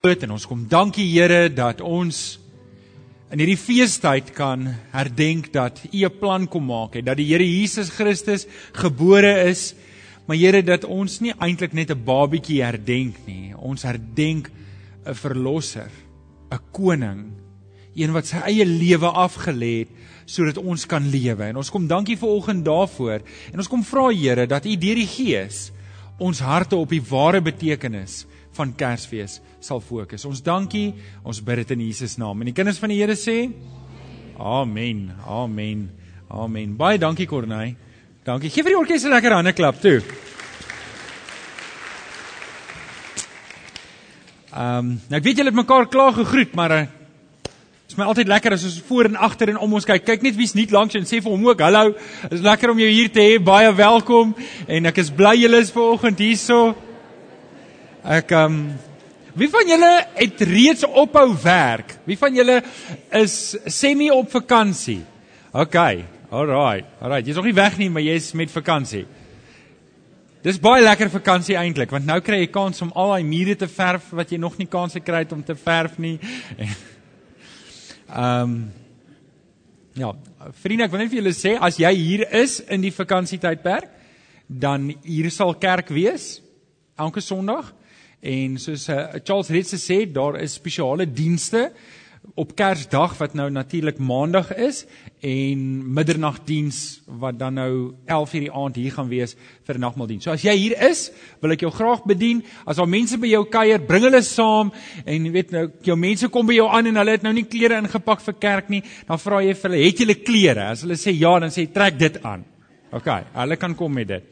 groot en ons kom dankie Here dat ons in hierdie feestyd kan herdenk dat U 'n plan kom maak het dat die Here Jesus Christus gebore is. Maar Here dat ons nie eintlik net 'n babietjie herdenk nie. Ons herdenk 'n verlosser 'n koning een wat sy eie lewe afgelê het sodat ons kan lewe. En ons kom dankie vir oggend daarvoor. En ons kom vra Here dat U deur die Gees ons harte op die ware betekenis van Kersfees sal fokus. Ons dankie, ons bid dit in Jesus naam. En die kinders van die Here sê Amen. Amen. Amen. Baie dankie Corney. Dankie. Geef vir die orkes 'n lekker hande klap toe. Ehm, um, nou ek weet julle het mekaar klaar gegroet, maar uh, is my altyd lekker as ons voor en agter en om ons kyk. Kyk net wie's nie langs en sê vir hom ook hallo. Dit is lekker om jou hier te hê. Baie welkom en ek is bly julle is vanoggend hierso. Ek ehm um, wie van julle het reeds ophou werk? Wie van julle is semi op vakansie? OK. Alraai. Alraai. Jy's nog nie weg nie, maar jy's met vakansie. Dis baie lekker vakansie eintlik, want nou kry jy kans om al daai mure te verf wat jy nog nie kans gekry het om te verf nie. Ehm um, Ja, vriende, ek wil net vir julle sê as jy hier is in die vakansietydperk, dan hier sal kerk wees elke Sondag. En soos uh, Charles Ritz sê, daar is spesiale dienste op Kersdag wat nou natuurlik Maandag is en middernagdiens wat dan nou 11:00 die aand hier gaan wees vir nagmaaldiens. So as jy hier is, wil ek jou graag bedien. As daar mense by jou kuier, bring hulle saam en jy weet nou jou mense kom by jou aan en hulle het nou nie klere ingepak vir kerk nie, dan vra jy vir hulle, "Het julle klere?" As hulle sê ja, dan sê trek dit aan. OK, hulle kan kom met dit.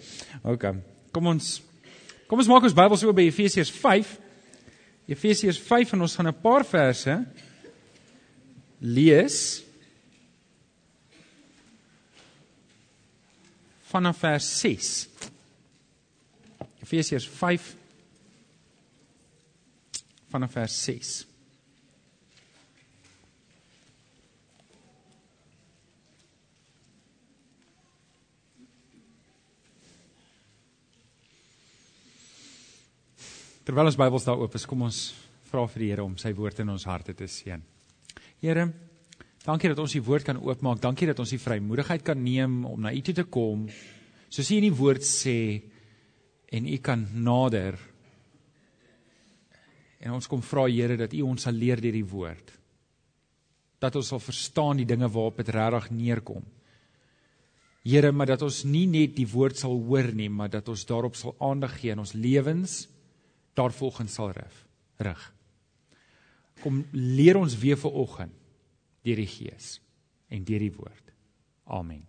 OK. Kom ons Kom ons maak ons Bybels oop by Efesiërs 5. Efesiërs 5 en ons gaan 'n paar verse lees vanaf vers 6. Efesiërs 5 vanaf vers 6. Terwyl ons Bybels daar oop is, kom ons vra vir die Here om sy woord in ons harte te seën. Here, dankie dat ons die woord kan oopmaak. Dankie dat ons die vrymoedigheid kan neem om na U toe te kom. Soos U in die woord sê en U kan nader. En ons kom vra Here dat U ons sal leer deur die woord. Dat ons sal verstaan die dinge waarop dit regtig neerkom. Here, maar dat ons nie net die woord sal hoor nie, maar dat ons daarop sal aandag gee in ons lewens daarvolgens sal rig. Rig. Kom leer ons weer vir oggend deur die Gees en deur die woord. Amen.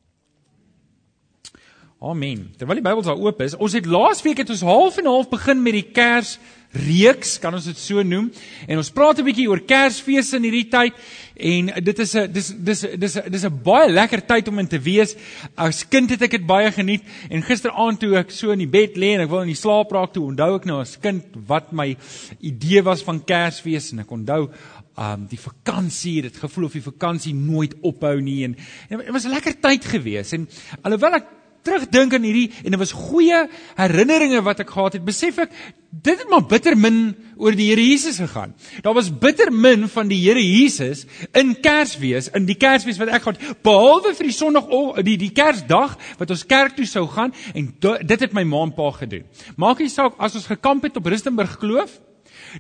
Amen. Terwyl die Bybel daar oop is, ons het laasweek het ons half en half begin met die Kers reeks, kan ons dit so noem. En ons praat 'n bietjie oor Kersfees in hierdie tyd en dit is 'n dis dis dis dis 'n baie lekker tyd om in te wees. As kind het ek dit baie geniet en gisteraand toe ek so in die bed lê en ek wil in die slaap raak toe, onthou ek nou as kind wat my idee was van Kersfees en ek onthou um die vakansie, dit gevoel of die vakansie nooit ophou nie en, en dit was 'n lekker tyd gewees en alhoewel ek terugdink aan hierdie en dit was goeie herinneringe wat ek gehad het, besef ek dit het maar bitter min oor die Here Jesus gegaan. Daar was bitter min van die Here Jesus in Kersfees, in die Kersfees wat ek gehad, behalwe vir die Sondag die die Kersdag wat ons kerk toe sou gaan en dit het my ma en pa gedoen. Maak nie saak as ons gekamp het op Rustenburg Kloof,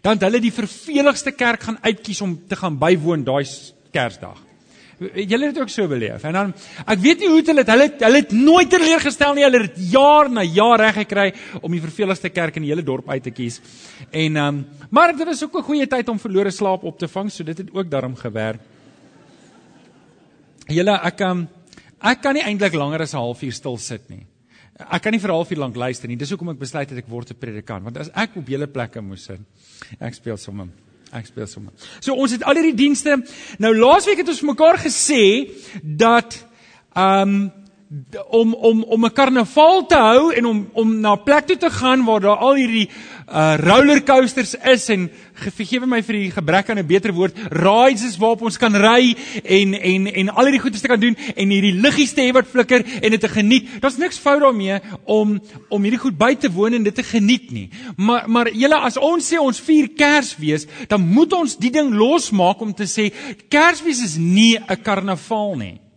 dan het hulle die verveligste kerk gaan uitkies om te gaan bywoon daai Kersdag. Julle het ook so beleef. En dan ek weet nie hoe hulle dit hulle hulle het nooit teleurgestel nie. Hulle het jaar na jaar reg gekry om die verveligste kerk in die hele dorp uit te kies. En ehm um, maar dit was ook 'n goeie tyd om verlore slaap op te vang, so dit het ook daarom gewerk. Julle ek ehm um, ek kan nie eintlik langer as 'n halfuur stil sit nie. Ek kan nie vir 'n halfuur lank luister nie. Dis hoekom ek besluit het ek word 'n predikant, want as ek op julle plekke moes sit, ek speel sommer Ek speel sommer. So ons het al hierdie dienste. Nou laasweek het ons mekaar gesê dat ehm um, om om om 'n karnaval te hou en om om na 'n plek toe te gaan waar daar al hierdie uh rollercoasters is en vergewe my vir die gebrek aan 'n beter woord, rides is waarop ons kan ry en en en al hierdie goedes te kan doen en hierdie liggies te hê wat flikker en dit te geniet. Daar's niks fout daarmee om om hierdie goed by te woon en dit te geniet nie. Maar maar julle as ons sê ons vier Kersfees, dan moet ons die ding losmaak om te sê Kersfees is nie 'n karnaval nie.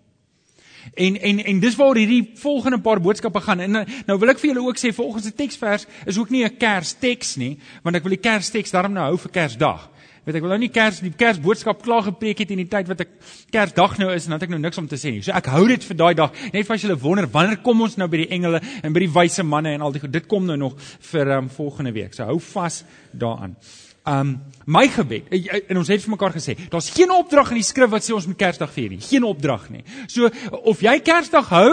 En en en dis waar hierdie volgende paar boodskappe gaan. En nou wil ek vir julle ook sê volgens die teksvers is ook nie 'n Kersteks nie, want ek wil die Kersteks daarom nou hou vir Kersdag. Weet ek wil nou nie Kers die Kersboodskap klaar gepreek het in die tyd wat ek Kersdag nou is en dan het ek nou niks om te sê nie. So ek hou dit vir daai dag. Net vir as julle wonder wanneer kom ons nou by die engele en by die wyse manne en al die goed. Dit kom nou nog vir um, volgende week. So hou vas daaraan. Um my gebed eh, eh, en ons het vir mekaar gesê, daar's geen opdrag in die skrif wat sê ons moet Kersdag vier nie. Geen opdrag nie. So of jy Kersdag hou,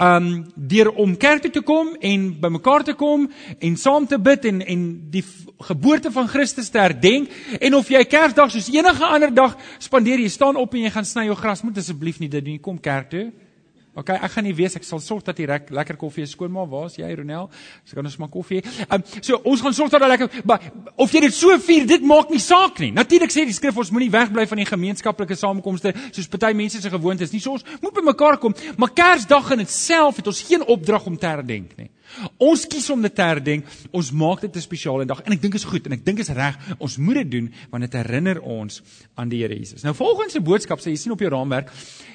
um deur om kerk toe te kom en bymekaar te kom en saam te bid en en die geboorte van Christus te herdenk en of jy Kersdag soos enige ander dag spandeer, jy staan op en jy gaan sny jou gras, moet asseblief nie dit doen nie. Kom kerk toe. OK, ek gaan nie weet ek sal sorg dat jy lekker koffie skoonmaak. Waar is jy, Ronel? So kan ons maar koffie. Ehm um, so ons gaan sorg dat daar lekker maar of jy dit so vier, dit maak nie saak nie. Natuurlik sê die skrif ons moenie wegbly van die gemeenskaplike samekomste soos party mense se gewoonte is. Nie so ons moet by mekaar kom, maar Kersdag in itself het ons geen opdrag om te herdenk nie. Ons kies om dit te herdenk. Ons maak dit 'n spesiale dag en ek dink is goed en ek dink is reg. Ons moet dit doen want dit herinner ons aan die Here Jesus. Nou volgens se boodskap sê jy sien op jou raamwerk,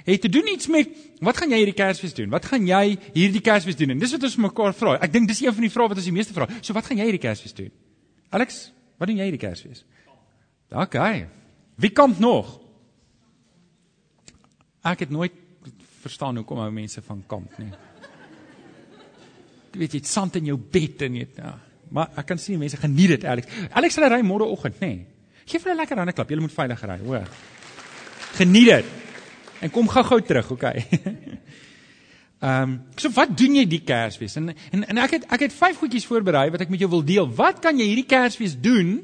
het te doen iets met wat gaan jy hierdie Kersfees doen? Wat gaan jy hierdie Kersfees doen? En dis wat ons mekaar vra. Ek dink dis een van die vrae wat ons die meeste vra. So wat gaan jy hierdie Kersfees doen? Alex, wat doen jy hierdie Kersfees? OK. Wie kom nog? Ek het nooit verstaan hoekom ou mense van kamp nie weet jy, sand in jou bed en jy ja. Maar ek kan sien mense geniet dit, Alex. Alex sal ry môreoggend, nê. Nee. Geef hulle 'n lekker hande klap. Jy moet veilig ry, hoor. Geniet dit. En kom gou-gou terug, okay. Ehm, um, so wat doen jy die Kersfees? En en en ek het ek het vyf goedjies voorberei wat ek met jou wil deel. Wat kan jy hierdie Kersfees doen?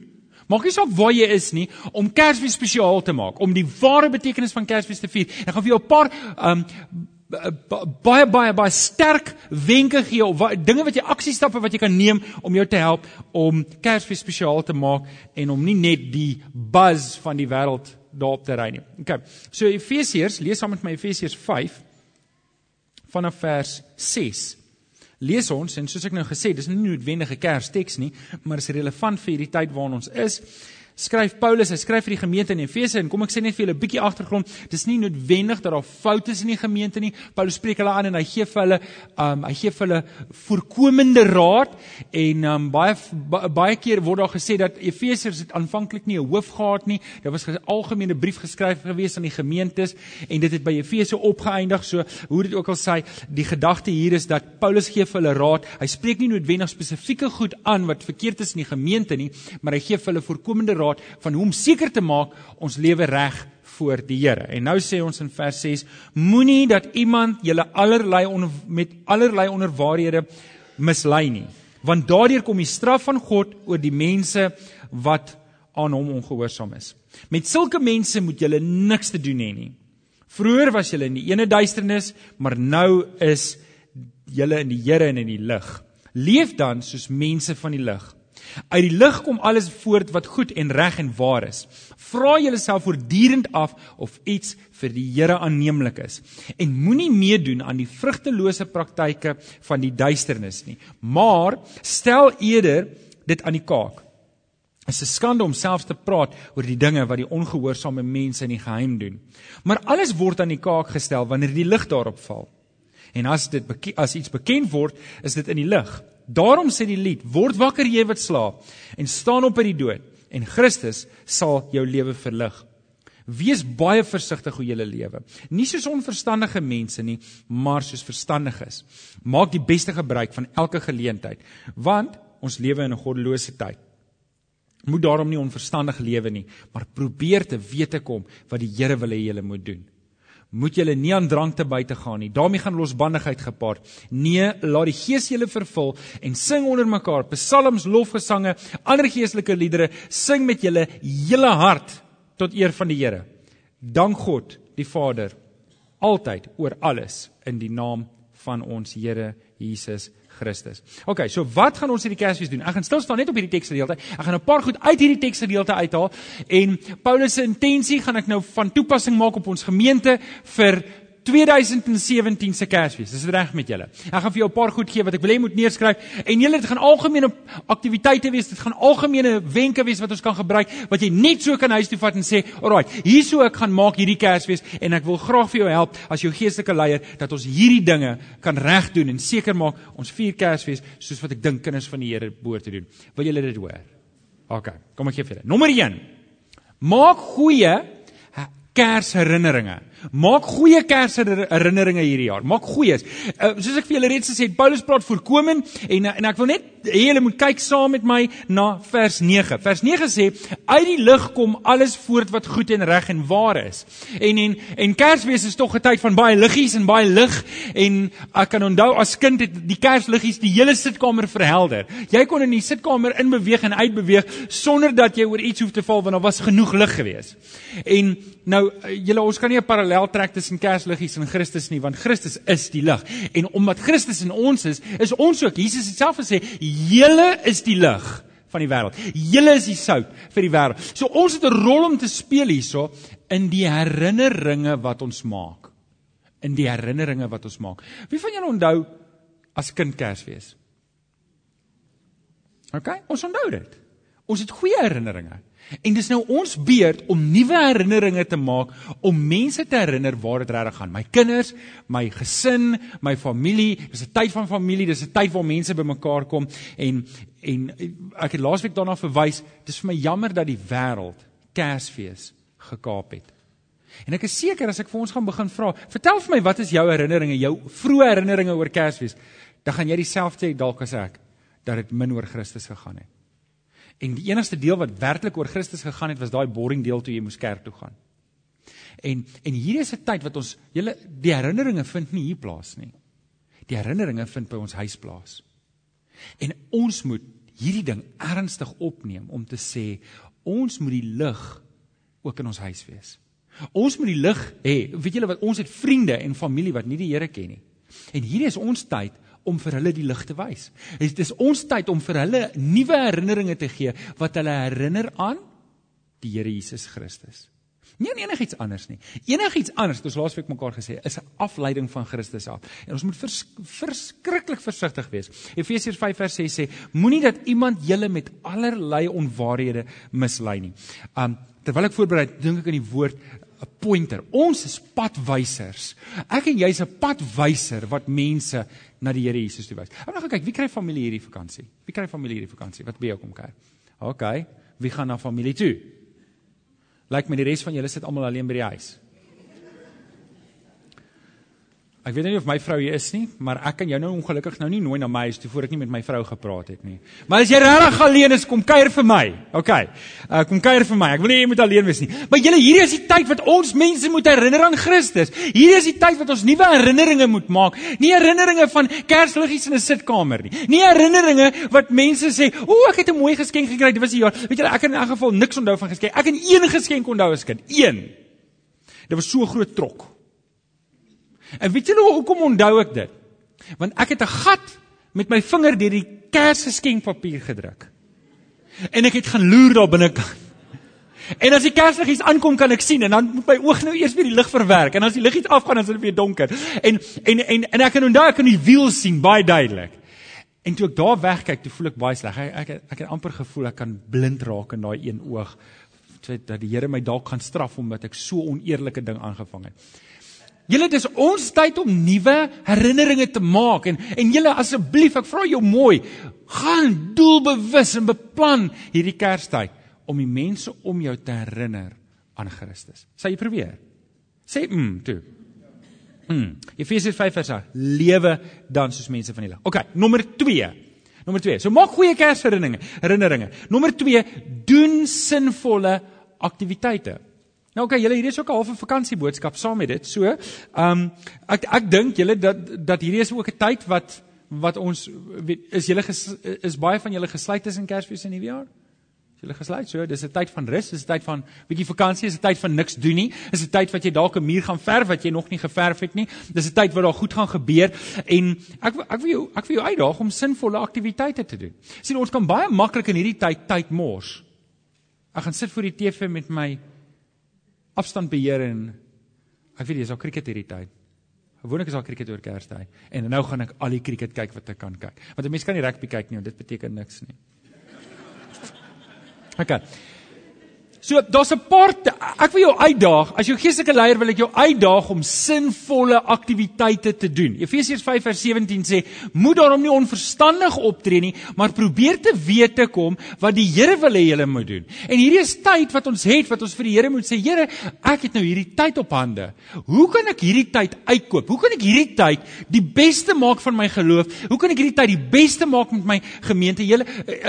Maak nie saak waar jy is nie om Kersfees spesiaal te maak, om die ware betekenis van Kersfees te vier. Ek gaan vir jou 'n paar ehm um, baie baie baie sterk wenke gee of wat, dinge wat jy aksiestappe wat jy kan neem om jou te help om Kersfees spesiaal te maak en om nie net die buzz van die wêreld daarop te ry nie. OK. So Efesiërs, lees saam met my Efesiërs 5 vanaf vers 6. Lees ons en soos ek nou gesê, dis nie noodwendige Kersteks nie, maar is relevant vir hierdie tyd waarin ons is skryf Paulus, hy skryf vir die gemeente in Efese en kom ek sê net vir julle 'n bietjie agtergrond. Dis nie noodwendig dat daar foute is in die gemeente nie. Paulus spreek hulle aan en hy gee vir hulle um hy gee vir hulle voorkomende raad en um baie baie keer word daar gesê dat Efesiërs het aanvanklik nie 'n hoof gehad nie. Daar was 'n algemene brief geskryf gewees aan die gemeentes en dit het by Efese opgeëindig. So hoe dit ook al sê, die gedagte hier is dat Paulus gee vir hulle raad. Hy spreek nie noodwendig spesifieke goed aan wat verkeerd is in die gemeente nie, maar hy gee vir hulle voorkomende raad van hoe om seker te maak ons lewe reg voor die Here. En nou sê ons in vers 6: Moenie dat iemand julle allerlei onder, met allerlei onderwaarhede mislei nie, want daardeur kom die straf van God oor die mense wat aan hom ongehoorsaam is. Met sulke mense moet julle niks te doen hê nie. Vroer was julle in die ene duisternis, maar nou is julle in die Here en in die lig. Leef dan soos mense van die lig. Uit die lig kom alles voort wat goed en reg en waar is. Vra jouself voortdurend af of iets vir die Here aanneemlik is en moenie meedoen aan die vrugtelose praktyke van die duisternis nie, maar stel eerder dit aan die kaak. Dit is 'n skande om selfs te praat oor die dinge wat die ongehoorsame mense in die geheim doen. Maar alles word aan die kaak gestel wanneer die lig daarop val. En as dit as iets bekend word, is dit in die lig. Daarom sê die lied: Word wakker jy wat slaap en staan op uit die dood en Christus sal jou lewe verlig. Wees baie versigtig hoe jy lewe. Nie soos onverstandige mense nie, maar soos verstandiges. Maak die beste gebruik van elke geleentheid, want ons lewe in 'n goddelose tyd. Moet daarom nie onverstandig lewe nie, maar probeer te weet te kom wat die Here wil hê jy moet doen moet julle nie aan drank te buite gaan nie. daarmee gaan losbandigheid gepaard. Nee, laat die Gees julle vervul en sing onder mekaar psalms, lofgesange, ander geestelike liedere, sing met julle hele hart tot eer van die Here. Dank God, die Vader. altyd oor alles in die naam van ons Here Jesus Christus. OK, so wat gaan ons hierdie Kersfees doen? Ek gaan stil staan net op hierdie teksgedeelte. Ek gaan 'n paar goed uit hierdie teksgedeelte uithaal en Paulus se intensie gaan ek nou van toepassing maak op ons gemeente vir 2017 se Kersfees. Dis reg met julle. Ek gaan vir jou 'n paar goed gee wat ek wil hê moet neerskryf en julle dit gaan algemene aktiwiteite wees. Dit gaan algemene wenke wees wat ons kan gebruik wat jy net so kan huis toe vat en sê, "Alraai, hierso ek gaan maak hierdie Kersfees en ek wil graag vir jou help as jou geestelike leier dat ons hierdie dinge kan regdoen en seker maak ons vier Kersfees soos wat ek dink kinders van die Here behoort te doen." Wil julle dit hoor? OK, kom ek gee vir julle. Nommer 1. Maak goeie Kersherinneringe. Maak goeie Kersherinneringe hierdie jaar. Maak goeies. Uh, soos ek vir julle reeds gesê het, Paulus praat voorkoming en en ek wil net julle moet kyk saam met my na vers 9. Vers 9 sê uit die lig kom alles voort wat goed en reg en waar is. En en en Kersfees is tog 'n tyd van baie liggies en baie lig en ek kan onthou as kind het die Kersliggies die hele sitkamer verhelder. Jy kon in die sitkamer inbeweeg en uitbeweeg sonder dat jy oor iets hoef te val want daar was genoeg lig gewees. En nou julle ons kan nie 'n parallel parallel trek tussen Kersliggies en Christus nie, want Christus is die lig. En omdat Christus in ons is, is ons ook. Jesus het self gesê, "Julle is die lig van die wêreld. Julle is die sout vir die wêreld." So ons het 'n rol om te speel hierso in die herinneringe wat ons maak. In die herinneringe wat ons maak. Wie van julle onthou as kind Kersfees? OK, ons onthou dit. Ons het goeie herinneringe. En dis nou ons beurt om nuwe herinneringe te maak om mense te herinner waar dit regtig gaan. My kinders, my gesin, my familie, dis 'n tyd van familie, dis 'n tyd waar mense bymekaar kom en en ek het laasweek daarna verwys, dis vir my jammer dat die wêreld Kersfees gekaap het. En ek is seker as ek vir ons gaan begin vra, vertel vir my wat is jou herinneringe, jou vroeë herinneringe oor Kersfees? Dan gaan jy dieselfde hê dalk as ek dat dit min oor Christus gegaan het. En die enigste deel wat werklik oor Christus gegaan het, was daai boring deel toe jy moes kerk toe gaan. En en hier is 'n tyd wat ons julle die herinneringe vind nie hier plaas nie. Die herinneringe vind by ons huis plaas. En ons moet hierdie ding ernstig opneem om te sê ons moet die lig ook in ons huis wees. Ons moet die lig hê. Weet julle wat ons het vriende en familie wat nie die Here ken nie. En hierdie is ons tyd om vir hulle die lig te wys. Dit is ons tyd om vir hulle nuwe herinneringe te gee wat hulle herinner aan die Here Jesus Christus. Nie aan enigiets anders nie. Enigiets anders, het ons laasweek mekaar gesê, is 'n afleiding van Christus af. En ons moet vers, verskriklik versigtig wees. Efesiërs 5 vers 6 sê: Moenie dat iemand julle met allerlei onwaarhede mislei nie. Um terwyl ek voorberei, dink ek aan die woord 'n pointer. Ons is padwysers. Ek en jy's 'n padwyser wat mense na die Here Jesus toe wys. Ek gaan kyk, wie kry familie hierdie vakansie? Wie kry familie hierdie vakansie? Wat by jou kom kuier? OK, wie gaan na familie toe? Lyk my die res van julle sit almal alleen by die huis. Ek weet nie of my vrou hier is nie, maar ek kan jou nou ongelukkig nou nie nooi na my huis toe voor ek nie met my vrou gepraat het nie. Maar as jy regtig alleen is, kom kuier vir my. OK. Uh kom kuier vir my. Ek wil nie jy moet alleen wees nie. Maar julle, hierdie is die tyd wat ons mense moet herinner aan Christus. Hierdie is die tyd wat ons nuwe herinneringe moet maak. Nie herinneringe van Kersliggies in 'n sitkamer nie. Nie herinneringe wat mense sê, "O, ek het 'n mooi geskenk gekry, dit was 'n jaar." Weet julle, ek het in elk geval niks onthou van geskenk. Ek het een geskenk onthou as kind. Een. Dit was so groot trok. En weet julle hoekom onthou ek dit? Want ek het 'n gat met my vinger deur die kersgeskenkpapier gedruk. En ek het gaan loer daar binnekant. En as die kersliggies aankom kan ek sien en dan moet my oog nou eers weer die lig verwerk en as die liggies afgaan dan is dit weer donker. En en en en ek kan onthou ek kan die wiel sien baie duidelik. En toe ek daar wegkyk, toe voel ek baie sleg. Ek ek ek het amper gevoel ek kan blind raak in daai een oog. Dat die Here my dalk gaan straf omdat ek so oneerlike ding aangevang het. Julle dis ons tyd om nuwe herinneringe te maak en en julle asseblief ek vra jou mooi gaan doelbewus en beplan hierdie Kerstyd om die mense om jou te herinner aan Christus. Sê jy probeer. Sê mm toe. Mm. Efesiërs 5 vers 8. Lewe dan soos mense van die lig. OK, nommer 2. Nommer 2. So maak goeie Kersherinneringe, herinneringe. Nommer 2, doen sinvolle aktiwiteite. Nou okay, julle hierdie is ook 'n halfe vakansieboodskap saam met dit. So, ehm um, ek ek dink julle dat dat hierdie is ook 'n tyd wat wat ons is julle is baie van julle gesluit tussen Kersfees en Nuwejaar? Is Julle gesluit so, dis 'n tyd van rus, dis 'n tyd van bietjie vakansie, dis 'n tyd van niks doen nie. Dis 'n tyd wat jy dalk 'n muur gaan verf wat jy nog nie geverf het nie. Dis 'n tyd waar daar goed gaan gebeur en ek ek wil jou ek wil jou uitdaag om sinvolle aktiwiteite te doen. sien ons kan baie maklik in hierdie tyd tyd mors. Ek gaan sit voor die TV met my afstand beheer en ek weet jy is al cricket hierdie tyd. Gewoonlik is al cricket oor Kersdag en nou gaan ek al die cricket kyk wat ek kan kyk. Want 'n mens kan nie rugby kyk nie, dit beteken niks nie. Okay. So daar's 'n paar ek wil jou uitdaag, as jou geestelike leier wil ek jou uitdaag om sinvolle aktiwiteite te doen. Efesiërs 5:17 sê: "Moet daarom nie onverstandig optree nie, maar probeer te weet te kom wat die Here wil hê jy moet doen." En hierdie is tyd wat ons het wat ons vir die Here moet sê: "Here, ek het nou hierdie tyd op hande. Hoe kan ek hierdie tyd uitkoop? Hoe kan ek hierdie tyd die beste maak van my geloof? Hoe kan ek hierdie tyd die beste maak met my gemeente? Julle,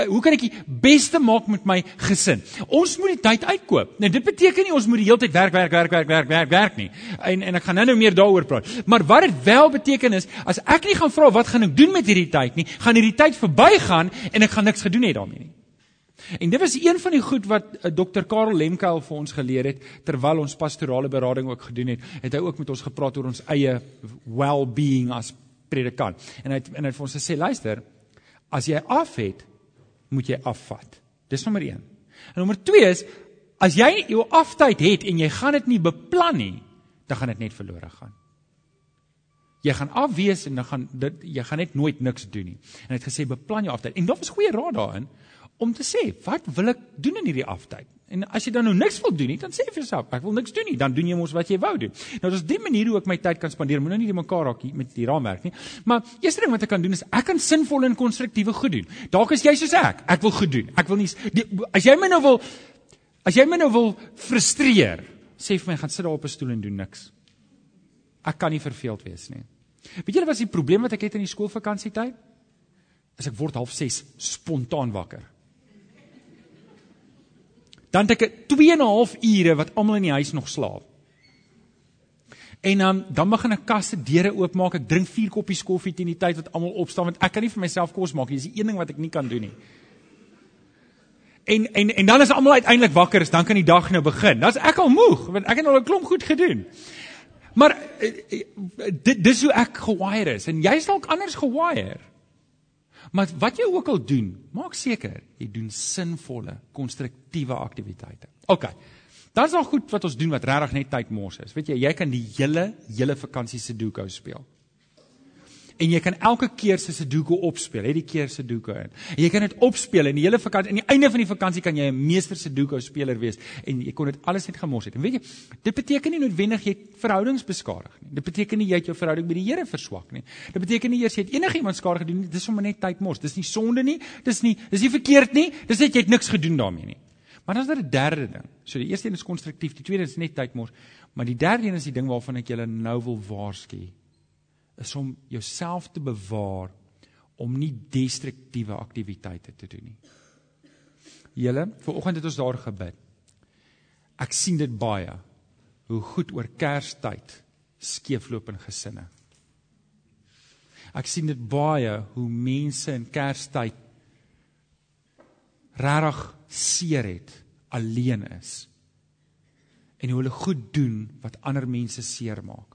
hoe kan ek die beste maak met my gesin?" Ons moet die tyd uitkoop. Nou dit beteken nie ons moet die hele tyd werk werk werk werk werk werk werk nie. En en ek gaan nou-nou meer daaroor praat. Maar wat dit wel beteken is as ek nie gaan vra wat gaan ek doen met hierdie tyd nie, gaan hierdie tyd verbygaan en ek gaan niks gedoen hê daarmee nie. En dit was een van die goed wat uh, Dr. Karel Lemkuil vir ons geleer het terwyl ons pastorale berading ook gedoen het. Het hy ook met ons gepraat oor ons eie well-being as predikant. En hy het, en hy het vir ons gesê, luister, as jy af het, moet jy afvat. Dis nommer 1. En nommer 2 is as jy jou aftyd het en jy gaan dit nie beplan nie, dan gaan dit net verlore gaan. Jy gaan afwees en dan gaan dit jy gaan net nooit niks doen nie. En hy het gesê beplan jou aftyd. En daar was goeie raad daarin om te sê, wat wil ek doen in hierdie aftyd? En as jy dan nou niks wil doen nie, dan sê vir jouself, ek wil niks doen nie, dan doen jy mos wat jy wou doen. Nou daar's drie maniere hoe ek my tyd kan spandeer. Moenie nie die mekaar raak met die raamwerk nie. Maar eerste ding wat ek kan doen is ek kan sinvol en konstruktiewe goed doen. Dalk is jy soos ek. Ek wil goed doen. Ek wil nie die, as jy my nou wil As jy my nou wil frustreer, sê vir my gaan sit daar op 'n stoel en doen niks. Ek kan nie verveeld wees nie. Weet julle wat is die probleem wat ek het in die skoolvakansietyd? As ek word half 6 spontaan wakker. Dan het ek 2 en 'n half ure wat almal in die huis nog slaap. En um, dan begin ek kaste deure oopmaak. Ek drink 4 koppies koffie teen die tyd wat almal opstaan want ek kan nie vir myself kos maak nie. Dis die een ding wat ek nie kan doen nie. En en en dan is almal uiteindelik wakker, is dan kan die dag nou begin. Dan's ek al moeg want ek het al 'n klomp goed gedoen. Maar eh, eh, dit dis hoe ek gewire is en jy's dalk anders gewire. Maar wat jy ook al doen, maak seker jy doen sinvolle, konstruktiewe aktiwiteite. OK. Dan is daar goed wat ons doen wat regtig net tyd mors is. Weet jy, jy kan die hele hele vakansie se doekou speel en jy kan elke keer se Sudoku opspeel, het die keer Sudoku in. En jy kan dit opspeel en die hele vakansie aan die einde van die vakansie kan jy 'n meester Sudoku speler wees en jy kon dit alles net gemors het. En weet jy, dit beteken nie noodwendig jy verhoudings beskadig nie. Dit beteken nie jy het jou verhouding met die Here verswak nie. Dit beteken nie eers jy het enigiemand skade gedoen nie. Dis sommer net tyd mors. Dis nie sonde nie. Dis nie dis nie verkeerd nie. Dis net jy het niks gedoen daarmee nie. Maar dan is daar 'n derde ding. So die eerste een is konstruktief, die tweede is net tyd mors, maar die derde een is die ding waarvan ek julle nou wil waarsku is om jouself te bewaar om nie destruktiewe aktiwiteite te doen nie. Julle, vanoggend het ons daar gebid. Ek sien dit baie hoe goed oor Kerstyd skeefloop in gesinne. Ek sien dit baie hoe mense in Kerstyd regtig seer het, alleen is. En hoe hulle goed doen wat ander mense seermaak.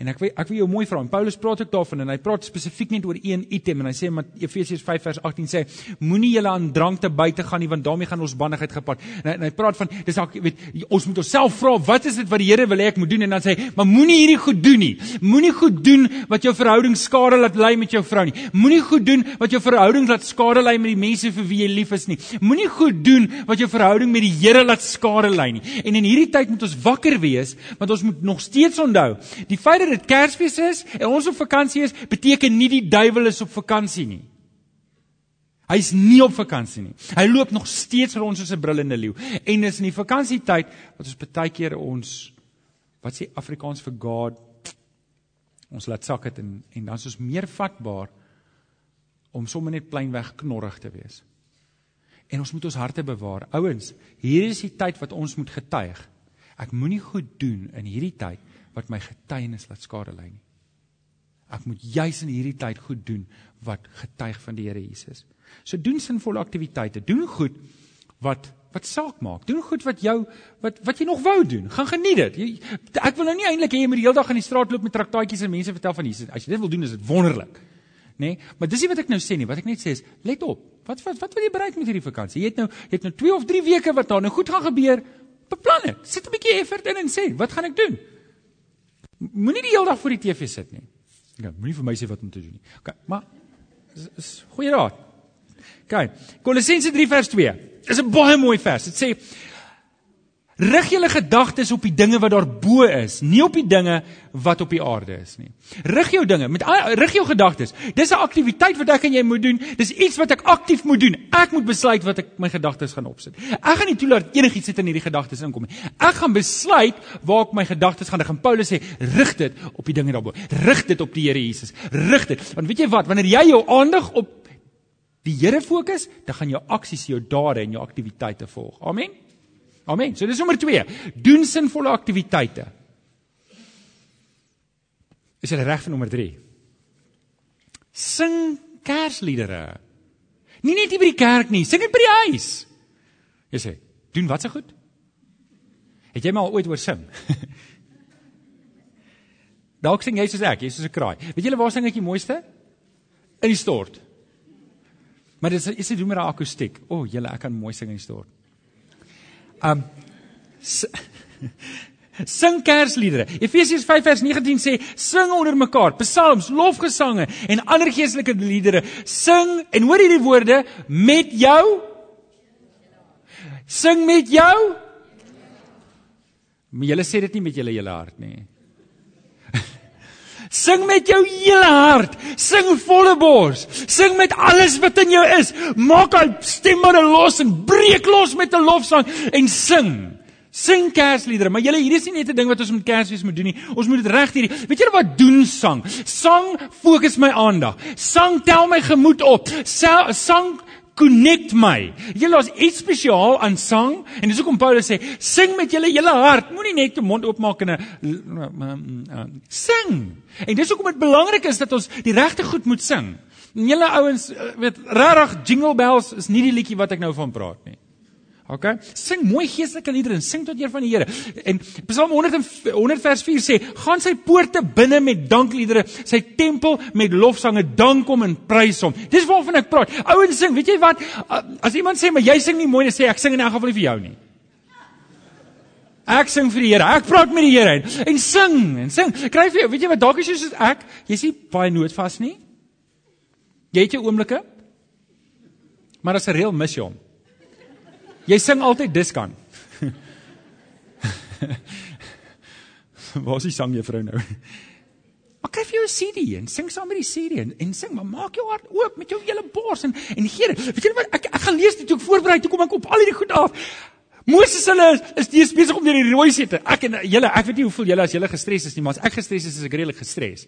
En ek wil ek wil jou mooi vra. Paulus praat ook daarvan en hy praat spesifiek net oor een item en hy sê in Efesiërs 5 vers 18 sê moenie julle aan drank te buite gaan nie want daarmee gaan ons bandigheid gepaard. En, en hy praat van dis ek weet ons moet onsself vra wat is dit wat die Here wil hê ek moet doen en dan sê hy maar moenie hierdie goed doen nie. Moenie goed doen wat jou verhouding skade laat lei met jou vrou nie. Moenie goed doen wat jou verhouding laat skade lei met die mense vir wie jy lief is nie. Moenie goed doen wat jou verhouding met die Here laat skade lei nie. En in hierdie tyd moet ons wakker wees want ons moet nog steeds onthou die feit dat dit Kersfees is en ons op vakansie is, beteken nie die duiwel is op vakansie nie. Hy's nie op vakansie nie. Hy loop nog steeds rond soos 'n brullende leeu. En dis in die vakansietyd wat ons baie keer ons wat sê Afrikaans vir God ons laat sak dit en en dan is ons meer vatbaar om sommer net pleinweg knorrig te wees. En ons moet ons harte bewaar. Ouens, hier is die tyd wat ons moet getuig. Ek moenie goed doen in hierdie tyd wat my getuienis laat skade lei nie. Ek moet juis in hierdie tyd goed doen wat getuig van die Here Jesus. So doen sinvolle aktiwiteite, doen goed wat wat saak maak. Doen goed wat jou wat wat jy nog wou doen. Gaan geniet dit. Jy, ek wil nou nie eintlik hê jy moet die hele dag in die straat loop met traktaatjies en mense vertel van Jesus. As jy dit wil doen, is dit wonderlik. Nê? Nee? Maar dis nie wat ek nou sê nie. Wat ek net sê is, let op. Wat wat wat wil jy bereik met hierdie vakansie? Jy het nou jy het nou 2 of 3 weke wat daar nou goed gaan gebeur. Beplan dit. Sit 'n bietjie effort in en sê, wat gaan ek doen? Moenie die hele dag voor die TV sit nie. Ja, moenie vir my sê wat om te doen nie. OK, maar is, is goeie raad. OK. Kolossense 3 vers 2. Dis 'n baie mooi vers. Dit sê Rig julle gedagtes op die dinge wat daarbo is, nie op die dinge wat op die aarde is nie. Rig jou dinge met rig jou gedagtes. Dis 'n aktiwiteit wat ek en jy moet doen. Dis iets wat ek aktief moet doen. Ek moet besluit wat ek my gedagtes gaan opsit. Ek gaan nie toelaat enigiets sit in hierdie gedagtes inkom nie. Ek gaan besluit waar ek my gedagtes gaan rig. En Paulus sê, rig dit op die dinge daarbo. Rig dit op die Here Jesus. Rig dit. Want weet jy wat, wanneer jy jou aandag op die Here fokus, dan gaan jou aksies, jou dade en jou aktiwiteite volg. Amen. Amen. So dis nommer 2. Doen sinvolle aktiwiteite. Is jy reg vir nommer 3? Sing kersliedere. Nie net by die kerk nie, sing dit by die huis. Jy sê, doen wat se goed? Het jy maar ooit oor sing? Dalk sing jy soos ek, jy soos 'n kraai. Weet julle waar sing ek die mooiste? In die stort. Maar dit is dit doen met 'n akoestiek. O, oh, julle, ek kan mooi sing in die stort. Um sing kersliedere. Efesiërs 5 vers 19 sê sing onder mekaar, psalms, lofgesange en ander geestelike liedere. Sing en hoor hierdie woorde met jou Sing met jou Maar julle sê dit nie met julle hele hart nie. Sing met jou hele hart. Sing volle bors. Sing met alles wat in jou is. Maak al stemme los en breek los met 'n lofsang en sing. Sing kersliedere, maar julle hier is nie net 'n ding wat ons met Kersfees moet doen nie. Ons moet dit reg hierdie. Weet julle wat doen sang? Sang fokus my aandag. Sang tel my gemoed op. Sang connect my. Julle is iets spesiaal aan sang en dis hoekom Paulus sê sing met julle hele hart. Moenie net jou mond oopmaak en 'n sing. En dis hoekom dit belangrik is dat ons die regte goed moet sing. En julle ouens weet regtig jingle bells is nie die liedjie wat ek nou van praat nie. OK? Sing mooi geestelike liedere en sing tot eer van die Here. En Psalm 100 100 vers 4 sê: "Gaan sy poorte binne met dankliedere, sy tempel met lofsange, dank hom en prys hom." Dis waarvan ek praat. Ouens sing, weet jy wat? As iemand sê, "Maar jy sing nie mooi nie," sê ek sing in elk geval nie vir jou nie. Ek sing vir die Here. Ek praat met die Here en, en sing en sing. Kry vir jou, weet jy wat? Dalk is jy soos ek. Jy's nie baie noodvas nie. Jy het jou oomblikke. Maar as 'n reël mis jy hom. Jy sing altyd diskan. Waar is die sang juffrou nou? Maar kyk vir jou 'n CD en sing saam met die CD en, en sing, maar maak jou hart oop met jou hele bors en en gee. Weet jy wat ek ek gaan lees dit toe ek voorberei toe kom ek op al hierdie goed af. Moses hulle is, is die besig om deur die rooi see te. Ek en julle, ek weet nie hoeveel julle as julle gestres is nie, maar as ek gestres is, is ek redelik gestres.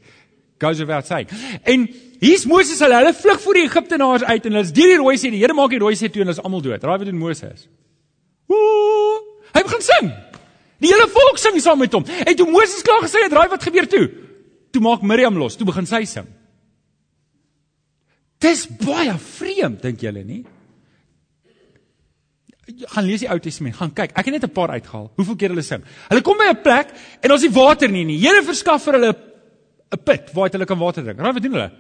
Goes without saying. En hier's Moses hulle, hulle vlug voor die Egiptenaars uit en hulle is deur die rooi see. Die Here maak die rooi see toe en hulle is almal dood. Raai wat doen Moses? Woe! Hy begin sing. Die hele volk sing saam met hom. En toe Moses klaar gesê het, raai wat gebeur toe? Toe maak Miriam los, toe begin sy sing. Dis baie vreemd, dink julle nie? gaan lees die Ou Testament, gaan kyk. Ek het net 'n paar uitgehaal. Hoeveel keer hulle sing? Hulle kom by 'n plek en ons het water nie nie. Here verskaf vir hulle 'n put waar hulle kan water drink. Raai wat doen hulle?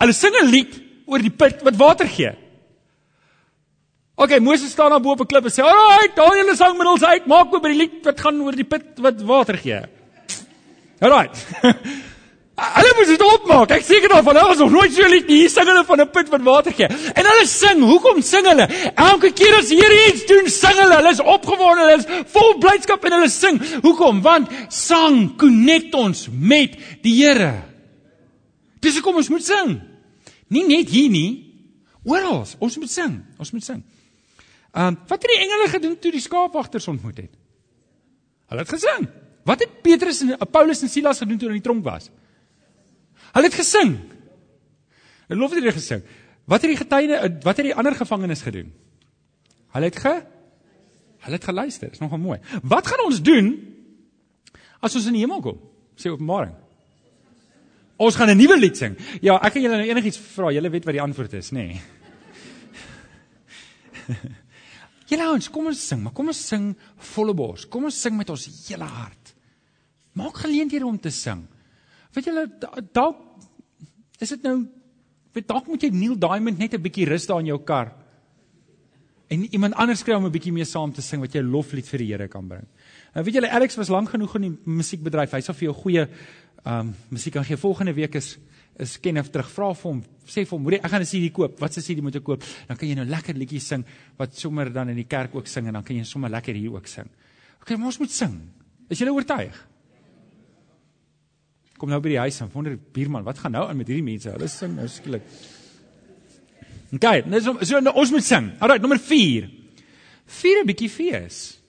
Hulle sing 'n lied oor die put wat water gee. OK, Moses staan daar bo op 'n klip en sê: "Alraai, daai julle sang middels uit, maak oop by die lied wat gaan oor die put wat water gee." Alraai. Hulle moet dit opmaak. Ek seker daarvan hulle is nog nooit so lief nie. Hier sing hulle van 'n put wat water gee. En hulle sing. Hoekom sing hulle? Elke keer as die Here iets doen, sing hulle. Hulle is opgewonde, hulle is vol blydskap en hulle sing. Hoekom? Want sang connect ons met die Here. Dis hoekom ons moet sing. Nie net hier nie. Oral. Ons moet sing. Ons moet sing. Ehm, um, wat het die engele gedoen toe die skaapwagters ontmoet het? Hulle het gesing. Wat het Petrus en Paulus en Silas gedoen toe hulle in die tronk was? Hulle het gesing. Hulle lof het hulle gesing. Wat het die getuie wat het die ander gevangenes gedoen? Hulle het ge Hulle het geluister. Dis nogal mooi. Wat gaan ons doen as ons in die hemel kom? Sê Openbaring. Ons gaan 'n nuwe lied sing. Ja, ek kan julle nou enigiets vra. Julle weet wat die antwoord is, nê? Nee. Julle ouens, kom ons sing, maar kom ons sing volle bors. Kom ons sing met ons hele hart. Maak geleenthede om te sing. Weet julle dalk is dit nou weet dalk moet jy Neil Diamond net 'n bietjie rus daar in jou kar. En iemand anders kry om 'n bietjie mee saam te sing wat jy loflied vir die Here kan bring. Nou weet julle Alex was lank genoeg in die musiekbedryf. Hy sal vir jou goeie ehm um, musiek kan gee. Volgende week is is Kenneth terug. Vra vir hom, sê vir hom, "Moenie, ek gaan 'n CD koop. Wat se CD moet ek koop?" Dan kan jy nou lekker liedjies sing wat sommer dan in die kerk ook sing en dan kan jy sommer lekker hier ook sing. OK, maar ons moet sing. Is jy oortuig? Kom nou by die huis en wonder buurman, wat gaan nou aan met hierdie mense? Hulle sing nou skielik. OK, nou so, so nou, ons moet sing. Alraai, nommer 4. Vier 'n bietjie fees.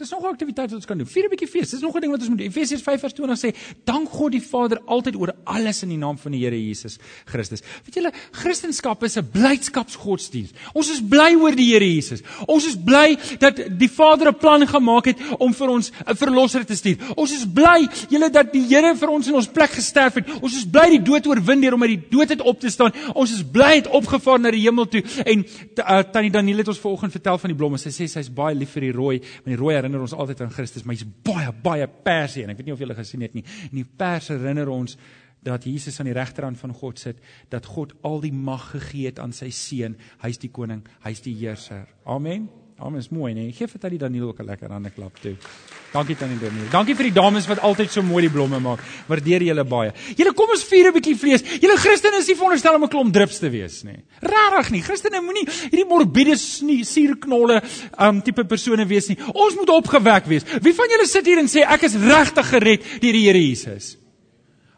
Dis nog 'n aktiwiteit wat ons kan doen. Vier 'n bietjie fees. Dis nog 'n ding wat ons moet doen. Efesiërs 5:20 sê: "Dank God die Vader altyd oor alles in die naam van die Here Jesus Christus." Weet julle, Christendom is 'n blydskapsgodsdienst. Ons is bly oor die Here Jesus. Ons is bly dat die Vader 'n plan gemaak het om vir ons 'n verlosser te stuur. Ons is bly, julle dat die Here vir ons in ons plek gesterf het. Ons is bly die dood oorwin deur om uit die dood uit op te staan. Ons is bly het opgevaar na die hemel toe. En uh, tannie Daniel het ons vanoggend vertel van die blomme. Sy sê sy's baie lief vir die rooi, want die rooi herinner ons altyd aan Christus, maar hy's baie baie persie en ek weet nie of julle gesien het nie. En die pers herinner ons dat Jesus aan die regterhand van God sit, dat God al die mag gegee het aan sy seun. Hy's die koning, hy's die heerser. Amen. Amen. Is mooi, nee. Geef vir tannie Daniel ook 'n lekker hande klap toe. Dankie tannie Daniel. Dankie vir die dames wat altyd so mooi die blomme maak. Waardeer julle baie. Julle kom ons vier 'n bietjie vlees. Julle Christene is nie veronderstel om 'n klomp drups te wees nie. Rarig nie. Christene moenie hierdie morbiede suurknolle um tipe persone wees nie. Ons moet opgewek wees. Wie van julle sit hier en sê ek is regtig gered deur die Here Jesus?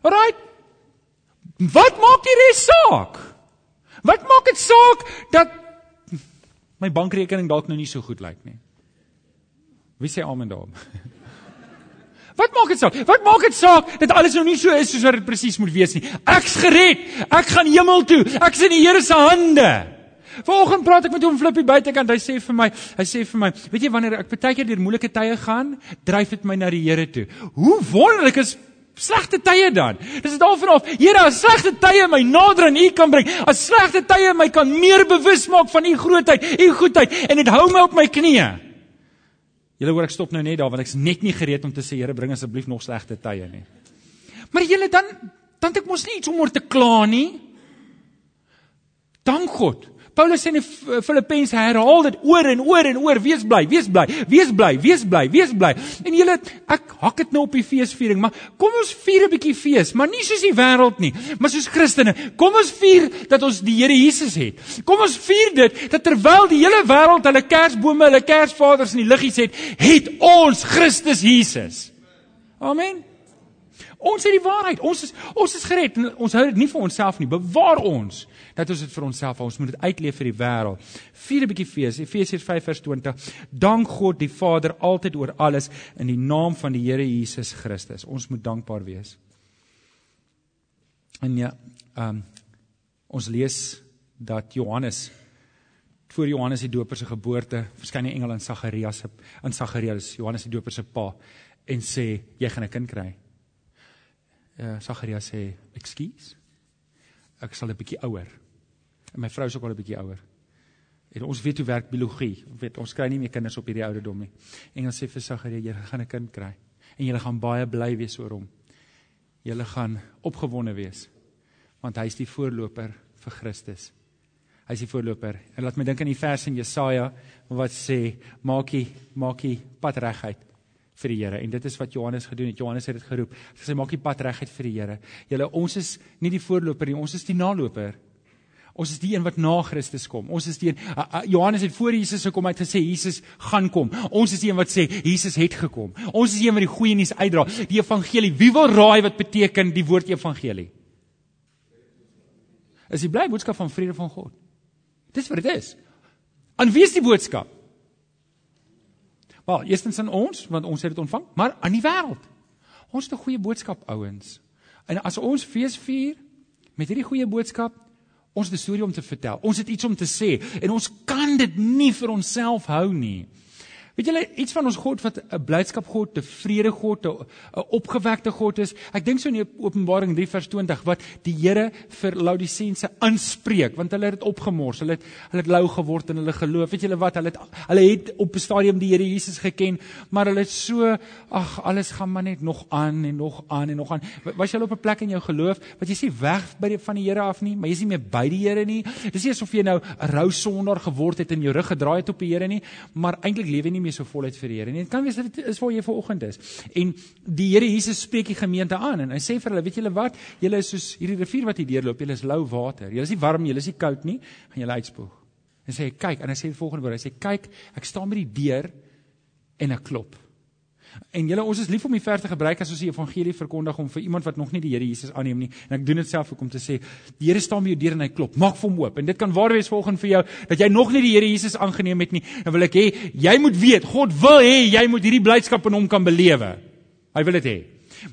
Alraai. Wat maak die res saak? Wat maak dit saak dat my bankrekening dalk nou nie so goed lyk nie. Wie sê amen daarom? Wat maak dit saak? Wat maak dit saak dat alles nou nie so is soos wat dit presies moet wees nie? Ek's gered. Ek gaan hemel toe. Ek's in die Here se hande. Vanoggend praat ek met hom Flippie buitekant. Hy sê vir my, hy sê vir my, weet jy wanneer ek baie keer deur moeilike tye gaan, dryf dit my na die Here toe. Hoe wonderlik is slegte tye dan. Dis dit daarvan af. Here, as slegte tye my nader aan U kan bring, as slegte tye my kan meer bewus maak van U grootheid, U goedheid en dit hou my op my knieë. Julle hoor ek stop nou net daar want ek's net nie gereed om te sê Here, bring asseblief nog slegte tye nie. Maar julle dan dan het ek mos nie iets om oor te kla nie. Dank God Paulus sê in Filippense herhaal dit oor en oor en oor, wees bly, wees bly, wees bly, wees bly, wees bly. En julle, ek hak dit nou op die feesviering, maar kom ons vier 'n bietjie fees, maar nie soos die wêreld nie, maar soos Christene. Kom ons vier dat ons die Here Jesus het. Kom ons vier dit dat terwyl die hele wêreld hulle kersbome, hulle kersvaders in die liggies het, het ons Christus Jesus. Amen. Ons het die waarheid. Ons is ons is gered. Ons hou dit nie vir onsself nie. Bewaar ons dat ons dit vir onsself hou. Ons moet dit uitleef vir die wêreld. Vier 'n bietjie fees. Efesiërs 5:20. Dank God die Vader altyd oor alles in die naam van die Here Jesus Christus. Ons moet dankbaar wees. En ja, ehm um, ons lees dat Johannes voor Johannes die Doper se geboorte verskyn 'n engel aan Sagarias se aan Sagarias, Johannes die Doper se pa en sê jy gaan 'n kind kry uh, Sagarius sê, "Ekskuus. Ek sal 'n bietjie ouer. En my vrou is ook al 'n bietjie ouer. En ons weet hoe werk biologie. Ons weet ons kry nie meer kinders op hierdie ouderdom nie. Engels sê vir Sagarius, "Jy gaan 'n kind kry en jy gaan baie bly wees oor hom. Jy gaan opgewonde wees want hy is die voorloper vir Christus." Hy is die voorloper. En laat my dink aan die vers in Jesaja wat sê, "Maakie, maakie pad reguit." vir die Here en dit is wat Johannes gedoen het. Johannes het dit geroep. Hy sê maak die pad reguit vir die Here. Julle ons is nie die voorloper nie, ons is die naloper. Ons is die een wat na Christus kom. Ons is die een uh, uh, Johannes het voor Jesus gekom uit gesê Jesus gaan kom. Ons is die een wat sê Jesus het gekom. Ons is die een wat die goeie nuus uitdra, die evangelie. Wie wil raai wat beteken die woord evangelie? Is die bly boodskap van vrede van God. Dis wat dit is. Aan wie is die boodskap? Wel, eerstens aan ons want ons het dit ontvang, maar aan die wêreld. Ons het 'n goeie boodskap, ouens. En as ons fees vier met hierdie goeie boodskap, ons het 'n storie om te vertel. Ons het iets om te sê en ons kan dit nie vir onsself hou nie. Weet julle iets van ons God wat 'n blydskap God, 'n vrede God, 'n opgewekte God is? Ek dink so in Openbaring 3 vers 20 wat die Here vir Laodisense aanspreek want hulle het dit opgemors. Hulle het hulle het lou geword in hulle geloof. Weet julle wat? Hulle het hulle het op 'n stadium die Here Jesus geken, maar hulle het so ag alles gaan maar net nog aan en nog aan en nog aan. Was jy al op 'n plek in jou geloof wat jy sê weg by die van die Here af nie, maar jy is nie meer by die Here nie. Dis nie asof jy nou 'n rou sondaar geword het en jou rug gedraai het op die Here nie, maar eintlik lewe jy meer so voluit vir die Here nie. Dit kan wees dat dit is waar jy vanoggend is. En die Here Jesus spreek die gemeente aan en hy sê vir hulle, weet julle wat? Julle is soos hierdie rivier wat hier deurloop. Julle is lou water. Julle is nie warm, julle is nie koud nie, gaan julle uitspoeg. En sê kyk, en hy sê die volgende woord. Hy sê kyk, ek staan by die deur en ek klop. En julle ons is lief om die vers te gebruik as ons die evangelie verkondig om vir iemand wat nog nie die Here Jesus aanneem nie. En ek doen dit self ook om te sê die Here staan by jou deur en hy klop. Maak vir hom oop. En dit kan waar wees volgens vir jou dat jy nog nie die Here Jesus aangeneem het nie. Dan wil ek hê jy moet weet God wil hê jy moet hierdie blydskap in hom kan belewe. Hy wil dit hê.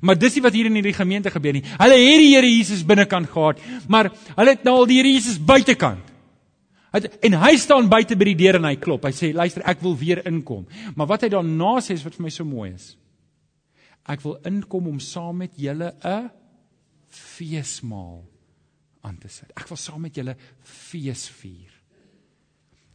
Maar dis nie wat hier in hierdie gemeente gebeur nie. Hulle het die Here Jesus binnekant gehad, maar hulle het nou al die Here Jesus buitekant. En hy staan buite by die deur en hy klop. Hy sê luister, ek wil weer inkom. Maar wat hy daarna sê is wat vir my so mooi is. Ek wil inkom om saam met julle 'n feesmaal aan te sit. Ek wil saam met julle fees vier.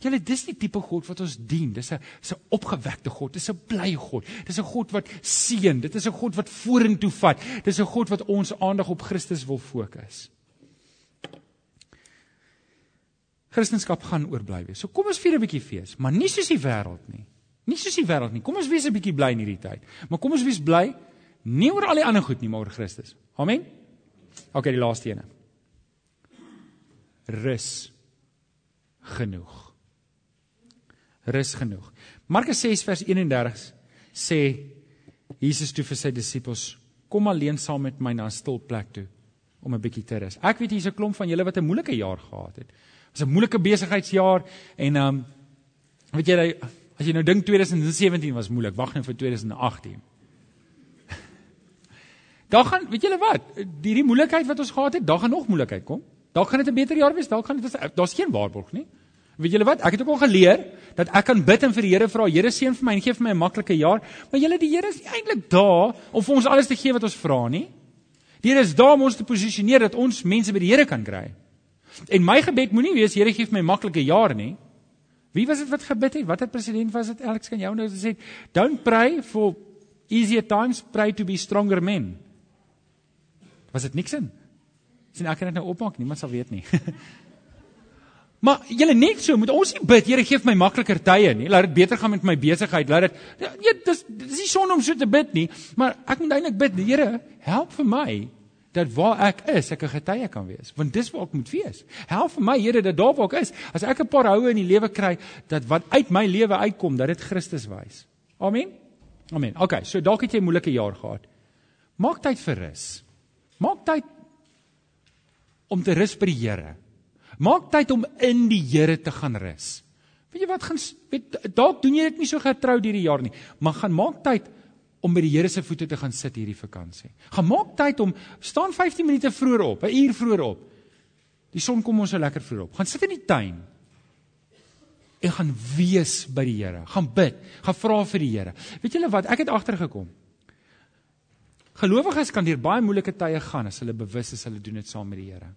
Julle dis die tipe God wat ons dien. Dis 'n 'n opgewekte God. Dis 'n blye God. Dis 'n God wat seën. Dit is 'n God wat vorentoe vat. Dis 'n God wat ons aandag op Christus wil fokus. Christendom gaan oor bly wees. So kom ons vier 'n bietjie fees, maar nie soos die wêreld nie. Nie soos die wêreld nie. Kom ons wees 'n bietjie bly in hierdie tyd. Maar kom ons wees bly nie oor al die ander goed nie, maar oor Christus. Amen. OK, die laaste ene. Rus genoeg. Rus genoeg. Markus 6 vers 31 sê Jesus toe vir sy disippels: "Kom alleen saam met my na 'n stil plek toe om 'n bietjie te rus." Ek weet hier's 'n klomp van julle wat 'n moeilike jaar gehad het was 'n moeilike besigheidsjaar en ehm um, weet jy as jy nou dink 2017 was moeilik, wag net vir 2018. Daar gaan, weet julle wat, hierdie moeilikheid wat ons gehad het, daar gaan nog moeilikheid kom. Daar gaan dit 'n beter jaar wees, daar gaan dit daar's geen waarborg nie. Weet julle wat? Ek het ook al geleer dat ek kan bid en vir die Here vra, Here seën vir my en gee vir my 'n maklike jaar, maar julle die Here is eintlik daar om vir ons alles te gee wat ons vra nie. Die Here is daar om ons te posisioneer dat ons mense by die Here kan kry. En my gebed moenie wees Here gee vir my maklike jaar nie. Wie was dit wat gebid het? Watter president was dit? Alex kan jou nou sê, don't pray for easier times, pray to be stronger men. Was dit Nixon? Sien ek kan dit nou opmaak, niemand sal weet nie. maar julle net so, moet ons nie bid, Here gee vir my makliker tye nie. Laat dit beter gaan met my besigheid. Laat dit nee, dis dis nie son om so te bid nie, maar ek moet eintlik bid, Here, help vir my dat waar ek is, ek 'n getuie kan wees, want dis waar ek moet wees. Help vir my, Here, dat daar waar ek is, as ek 'n paar houe in die lewe kry, dat wat uit my lewe uitkom, dat dit Christus wys. Amen. Amen. Okay, so dalk het jy 'n moeilike jaar gehad. Maak tyd vir rus. Maak tyd om te rus by die Here. Maak tyd om in die Here te gaan rus. Weet jy wat gaan weet dalk doen jy dit nie so getrou hierdie jaar nie, maar gaan maak tyd om by die Here se voete te gaan sit hierdie vakansie. Gaan maak tyd om staan 15 minute vroeër op, 'n uur vroeër op. Die son kom ons so lekker vroeër op. Gaan sit in die tuin. En gaan wees by die Here. Gaan bid, gaan vra vir die Here. Weet julle wat? Ek het agtergekom. Gelowiges kan deur baie moeilike tye gaan as hulle bewus is hulle doen dit saam met die Here.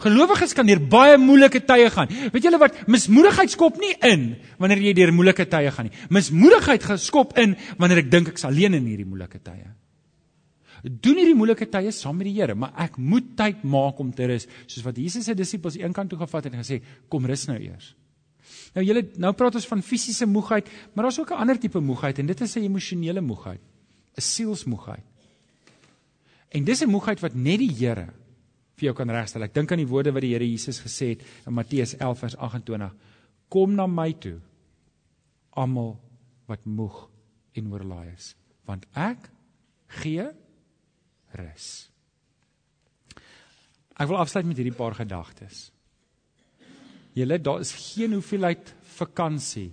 Gelowiges kan deur baie moeilike tye gaan. Weet julle wat? Mismoedigheid skop nie in wanneer jy deur moeilike tye gaan nie. Mismoedigheid geskop in wanneer ek dink ek's alleen in hierdie moeilike tye. Doen hierdie moeilike tye saam met die Here, maar ek moet tyd maak om te rus, soos wat Jesus se disippels eenkant toe gevat het en gesê, "Kom rus nou eers." Nou julle, nou praat ons van fisiese moegheid, maar daar's ook 'n ander tipe moegheid en dit is 'n emosionele moegheid, 'n sielsmoegheid. En dis 'n moegheid wat net die Here vir jou kan regstel. Ek dink aan die woorde wat die Here Jesus gesê het in Matteus 11 vers 28. Kom na my toe almal wat moeg en oorlaai is, want ek gee rus. Ek wil afsluit met hierdie paar gedagtes. Julle daar is geen hoeveelheid vakansie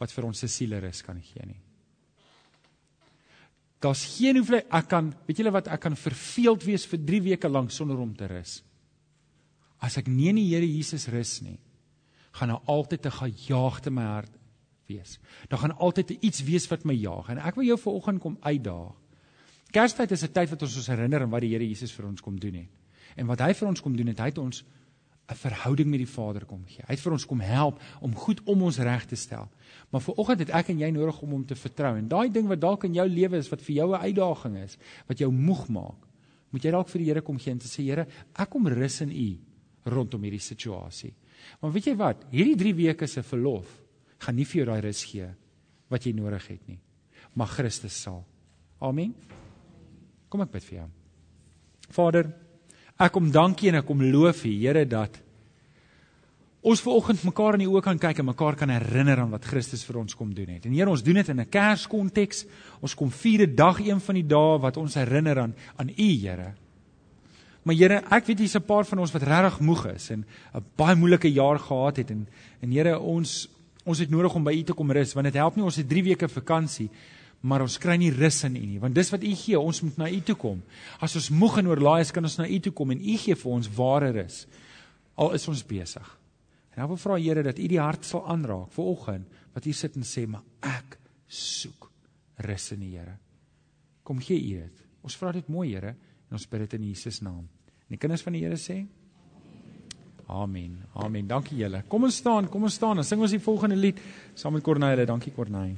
wat vir ons se siele rus kan gee nie. Daar's geen hoeveel ek kan, weet julle wat, ek kan verveeld wees vir 3 weke lank sonder om te rus. As ek nie in die Here Jesus rus nie, gaan daar altyd 'n gejaagte in my hart wees. Daar gaan altyd iets wees wat my jaag en ek wil jou vanoggend kom uitdaag. Kerstyd is 'n tyd wat ons ons herinner aan wat die Here Jesus vir ons kom doen het. En wat hy vir ons kom doen het, hy het ons 'n verhouding met die Vader kom gee. Hy het vir ons kom help om goed om ons reg te stel. Maar vir oggend het ek en jy nodig om hom te vertrou. En daai ding wat dalk in jou lewe is wat vir jou 'n uitdaging is, wat jou moeg maak, moet jy dalk vir die Here kom gee en sê Here, ek kom rus in U rondom hierdie situasie. Maar weet jy wat? Hierdie 3 weke se verlof gaan nie vir jou daai rus gee wat jy nodig het nie. Maar Christus sal. Amen. Kom ek bid vir jou. Vader, Ek kom dankie en ek kom loof U, Here, dat ons ver oggend mekaar in die oë kan kyk en mekaar kan herinner aan wat Christus vir ons kom doen het. En Here, ons doen dit in 'n Kerskonteks. Ons kom vier dag een van die dae wat ons herinner aan aan U, Here. Maar Here, ek weet hier's 'n paar van ons wat regtig moeg is en 'n baie moeilike jaar gehad het en en Here, ons ons het nodig om by U te kom rus want dit help nie ons het 3 weke vakansie maar ons kry nie rus in U nie, want dis wat U gee, ons moet na U toe kom. As ons moeg en oorlaai is, kan ons na U toe kom en U gee vir ons ware rus. Al is ons besig. En nou wil vra Here dat U die hart sal aanraak vir oggend wat hier sit en sê, "Maar ek soek rus in die Here." Kom gee U dit. Ons vra dit mooi, Here, en ons bid dit in Jesus naam. En die kinders van die Here sê, Amen. Amen. Dankie julle. Kom ons staan, kom ons staan en sing ons die volgende lied saam met Corneille. Dankie Corneille.